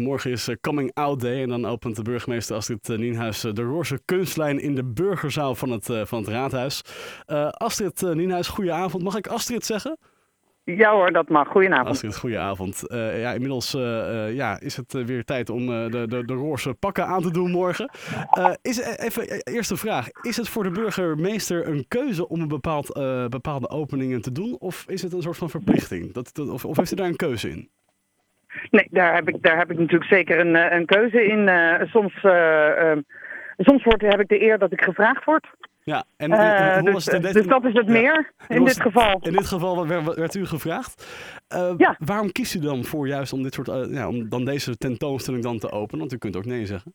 Morgen is eh, Coming Out Day en dan opent de burgemeester Astrid eh, Nienhuis eh, de roze kunstlijn in de burgerzaal van het, van het raadhuis. Astrid Nienhuis, goedenavond. Mag ik Astrid zeggen? Ja hoor, dat mag. Goedenavond. Astrid, goedenavond. Uh, ja, inmiddels ja, is het weer tijd om de, de, de roze pakken aan te doen morgen. is, even, eerste vraag. Is het voor de burgemeester een keuze om een bepaald, bepaalde openingen te doen? Of is het een soort van verplichting? Dat, of, of heeft u daar een keuze in? Nee, daar heb ik, daar heb ik natuurlijk zeker een, eh, een keuze in. Uh, soms, uh, soms wordt, heb ik de eer dat ik gevraagd word. Ja, en, en dus, dus, dat is het meer in dit geval. In dit geval werd, werd u gevraagd. ja. Waarom kiest u dan voor juist om, dit soort, ja, om dan deze tentoonstelling dan te openen? Want u kunt ook nee zeggen.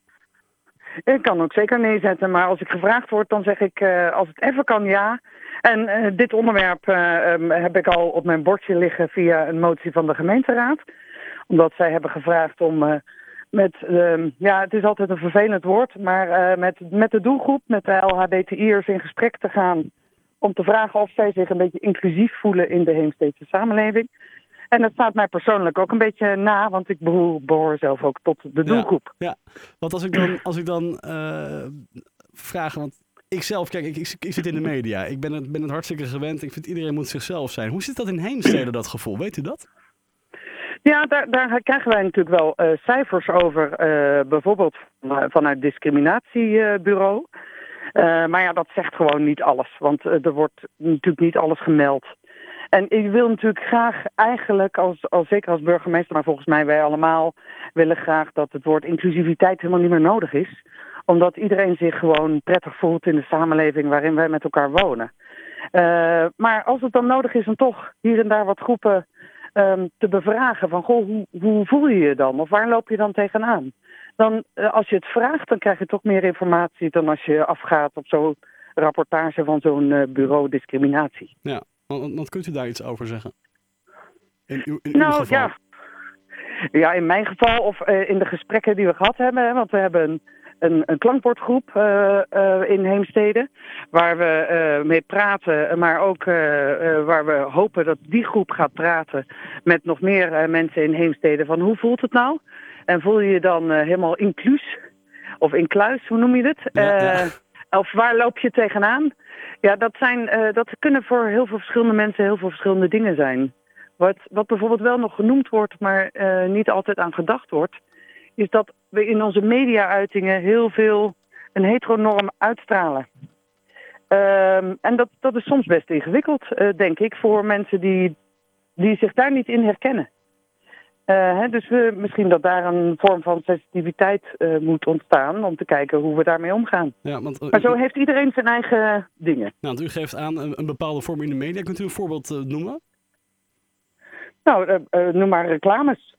Ik kan ook zeker nee zetten, maar als ik gevraagd word, dan zeg ik als het even kan ja. En dit onderwerp um, heb ik al op mijn bordje liggen via een motie van de gemeenteraad omdat zij hebben gevraagd om uh, met, uh, ja, het is altijd een vervelend woord, maar uh, met, met de doelgroep, met de LHBTI'ers in gesprek te gaan. Om te vragen of zij zich een beetje inclusief voelen in de Heemsteedse samenleving. En dat staat mij persoonlijk ook een beetje na, want ik behoor, behoor zelf ook tot de doelgroep. Ja, ja. want als ik dan, als ik dan vraag, want ik zelf, kijk, ik, ik, ik, zit in de media. Ik ben het, ben het hartstikke gewend. Ik vind iedereen moet zichzelf zijn. Hoe zit dat in Heemstede, dat gevoel? Weet u dat? Ja, daar, daar krijgen wij natuurlijk wel uh, cijfers over, uh, bijvoorbeeld vanuit het discriminatiebureau. Maar ja, dat zegt gewoon niet alles, want er wordt natuurlijk niet alles gemeld. En ik wil natuurlijk graag eigenlijk, als, als, zeker als burgemeester, maar volgens mij wij allemaal, willen graag dat het woord inclusiviteit helemaal niet meer nodig is. Omdat iedereen zich gewoon prettig voelt in de samenleving waarin wij met elkaar wonen. maar als het dan nodig is om toch hier en daar wat groepen um, te bevragen van goh, hoe, hoe, voel je je dan? Of waar loop je dan tegenaan? Dan, uh, als je het vraagt, dan krijg je toch meer informatie dan als je afgaat op zo'n rapportage van zo'n uh, bureau discriminatie. Ja, want, want, kunt u daar iets over zeggen? In uw, in nou, geval? Ja. ja, in mijn geval of uh, in de gesprekken die we gehad hebben, hè, want we hebben een, een klankbordgroep uh, uh, in Heemstede. Waar we uh, mee praten, maar ook waar we hopen dat die groep gaat praten met nog meer mensen in Heemstede. Van hoe voelt het nou? En voel je je dan helemaal inclus? Of incluis, hoe noem je het? Ja, Of waar loop je tegenaan? Ja, dat, zijn, dat kunnen voor heel veel verschillende mensen heel veel verschillende dingen zijn. Wat, wat bijvoorbeeld wel nog genoemd wordt, maar niet altijd aan gedacht wordt is dat we in onze media-uitingen heel veel een heteronorm uitstralen. Um, en dat, dat is soms best ingewikkeld, uh, denk ik, voor mensen die, die zich daar niet in herkennen. Uh, hè, dus we, misschien dat daar een vorm van sensitiviteit uh, moet ontstaan om te kijken hoe we daarmee omgaan. Ja, want, maar zo heeft iedereen zijn eigen dingen. Nou, u geeft aan een, een, bepaalde vorm in de media. Kunt u een voorbeeld noemen? Nou, noem maar reclames.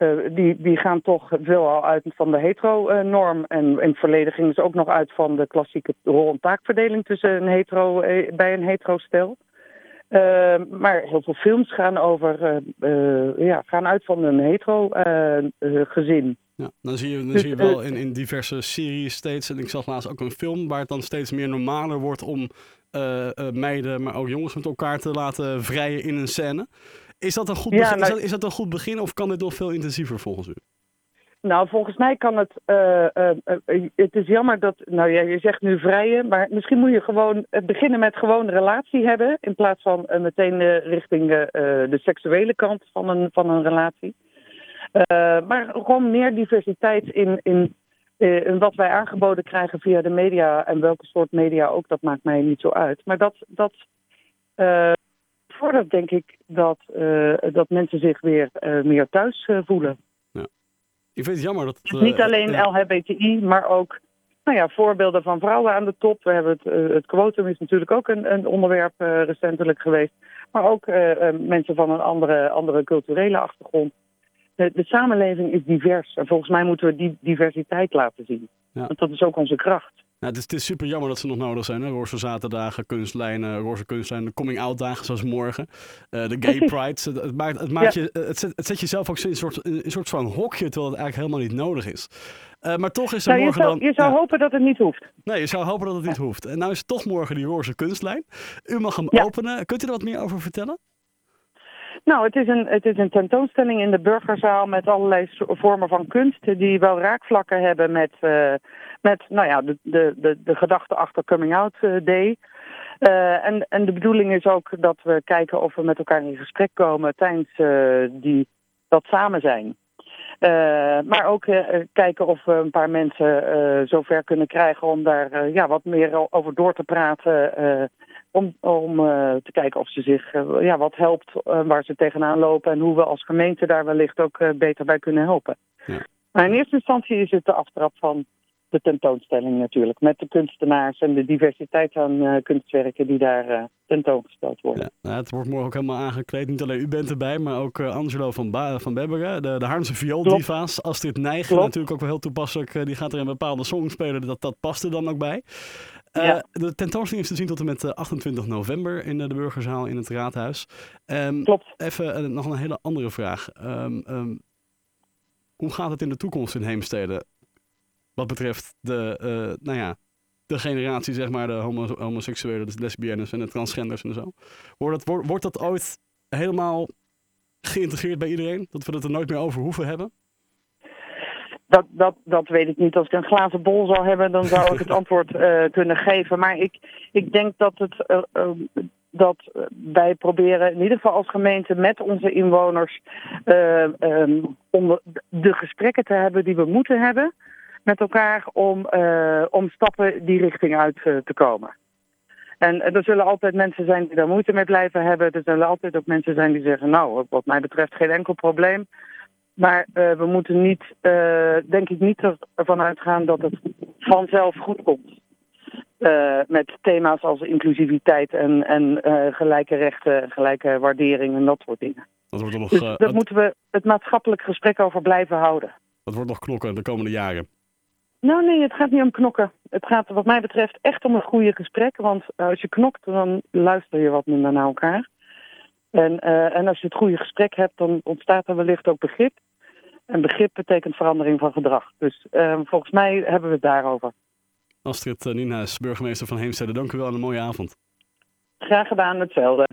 Ehm, uh, die, die gaan toch veelal uit van de hetero-norm. En in het verleden gingen ze ook nog uit van de klassieke rol- en taakverdeling tussen een hetero, eh, bij een hetero-stel. Uh, maar heel veel films gaan, over, uh, ja, gaan uit van een hetero-gezin. ja, dan zie je, dan zie je dus, wel in, in diverse series steeds, en ik zag laatst ook een film waar het dan steeds meer normaler wordt om meiden, maar ook jongens met elkaar te laten vrijen in een scène. Is dat, een goed begin, is, dat, is dat een goed begin of kan dit nog veel intensiever volgens u? Nou, volgens mij kan het. Uh, uh, het is jammer dat. Nou ja, je zegt nu vrije, maar misschien moet je gewoon beginnen met gewoon een relatie hebben. In plaats van meteen richting de seksuele kant van een, van een relatie. maar gewoon meer diversiteit in, in, in wat wij aangeboden krijgen via de media. En welke soort media ook, dat maakt mij niet zo uit. Maar dat. dat bevordert denk ik dat, uh, dat mensen zich weer uh, meer thuis uh, voelen. Ja. Ik vind het jammer dat... Niet alleen LHBTI, maar ook nou ja, voorbeelden van vrouwen aan de top. We hebben het, het quotum is natuurlijk ook een, een onderwerp recentelijk geweest. Maar ook mensen van een andere, andere culturele achtergrond. De, de, samenleving is divers. En volgens mij moeten we die diversiteit laten zien. Ja. Want dat is ook onze kracht. Nou, het, is, het is super jammer dat ze nog nodig zijn. Hè? Roze zaterdagen, kunstlijnen, roze kunstlijnen, coming-out dagen zoals morgen. Uh, de gay pride. Het, maakt, het, maakt je, het, zet, het zet jezelf ook in een soort, in een soort van hokje, terwijl het eigenlijk helemaal niet nodig is. Uh, maar toch is er nou, morgen je zou, dan... Je zou hopen dat het niet hoeft. Nee, je zou hopen dat het niet hoeft. En nou is het toch morgen die roze kunstlijn. U mag hem openen. Kunt u er wat meer over vertellen? Nou, het is, een, het is een tentoonstelling in de burgerzaal met allerlei vormen van kunst die wel raakvlakken hebben met, uh, met nou ja, de, de, de, de gedachte achter Coming Out Day. Uh, en, en de bedoeling is ook dat we kijken of we met elkaar in gesprek komen tijdens uh, die, dat samen zijn. Uh, maar ook kijken of we een paar mensen zover kunnen krijgen om daar ja, wat meer over door te praten. om om te kijken of ze zich ja, wat helpt waar ze tegenaan lopen. En hoe we als gemeente daar wellicht ook beter bij kunnen helpen. Ja. Maar in eerste instantie is het de aftrap van de tentoonstelling natuurlijk. Met de kunstenaars en de diversiteit aan uh, kunstwerken die daar uh, tentoongesteld worden. Ja, nou, het wordt morgen ook helemaal aangekleed. Niet alleen u bent erbij, maar ook uh, Angelo van, ba van Bebberen. De, de Haarlemse viooldiva's. Astrid Nijgen, natuurlijk ook wel heel toepasselijk. die gaat er een bepaalde song spelen. Dat, dat past er dan ook bij. Ja. De tentoonstelling is te zien tot en met 28 november in de Burgerzaal in het Raadhuis. Um, Klopt. Even nog een hele andere vraag. Um, um, hoe gaat het in de toekomst in Heemstede? Wat betreft de, uh, nou ja, de generatie, zeg maar, de homo homoseksuelen, de lesbiennes en de transgenders en zo. Wordt dat, wordt, dat ooit helemaal geïntegreerd bij iedereen? Dat we het er nooit meer over hoeven hebben? Dat, dat, dat weet ik niet. Als ik een glazen bol zou hebben, dan zou ik het antwoord uh, kunnen geven. Maar ik, ik denk dat, het, uh, dat wij proberen, in ieder geval als gemeente, met onze inwoners, um, om de gesprekken te hebben die we moeten hebben met elkaar om, uh, om stappen die richting uit uh, te komen. En er zullen altijd mensen zijn die daar moeite mee blijven hebben. Er zullen altijd ook mensen zijn die zeggen, nou, wat mij betreft geen enkel probleem. Maar we moeten niet, denk ik, niet ervan uitgaan dat het vanzelf goed komt. met thema's als inclusiviteit en, en gelijke rechten, gelijke waardering en dat soort dingen. Dat wordt nog, dus daar moeten we het maatschappelijk gesprek over blijven houden. Dat wordt nog knokken de komende jaren. Nou nee, het gaat niet om knokken. Het gaat wat mij betreft echt om een goede gesprek. Want als je knokt, dan luister je wat minder naar elkaar. En, uh, en als je het goede gesprek hebt, dan ontstaat er wellicht ook begrip. En begrip betekent verandering van gedrag. Dus uh, volgens mij hebben we het daarover. Astrid Nienhuis, burgemeester van Heemstede, dank u wel en een mooie avond. Graag gedaan, hetzelfde.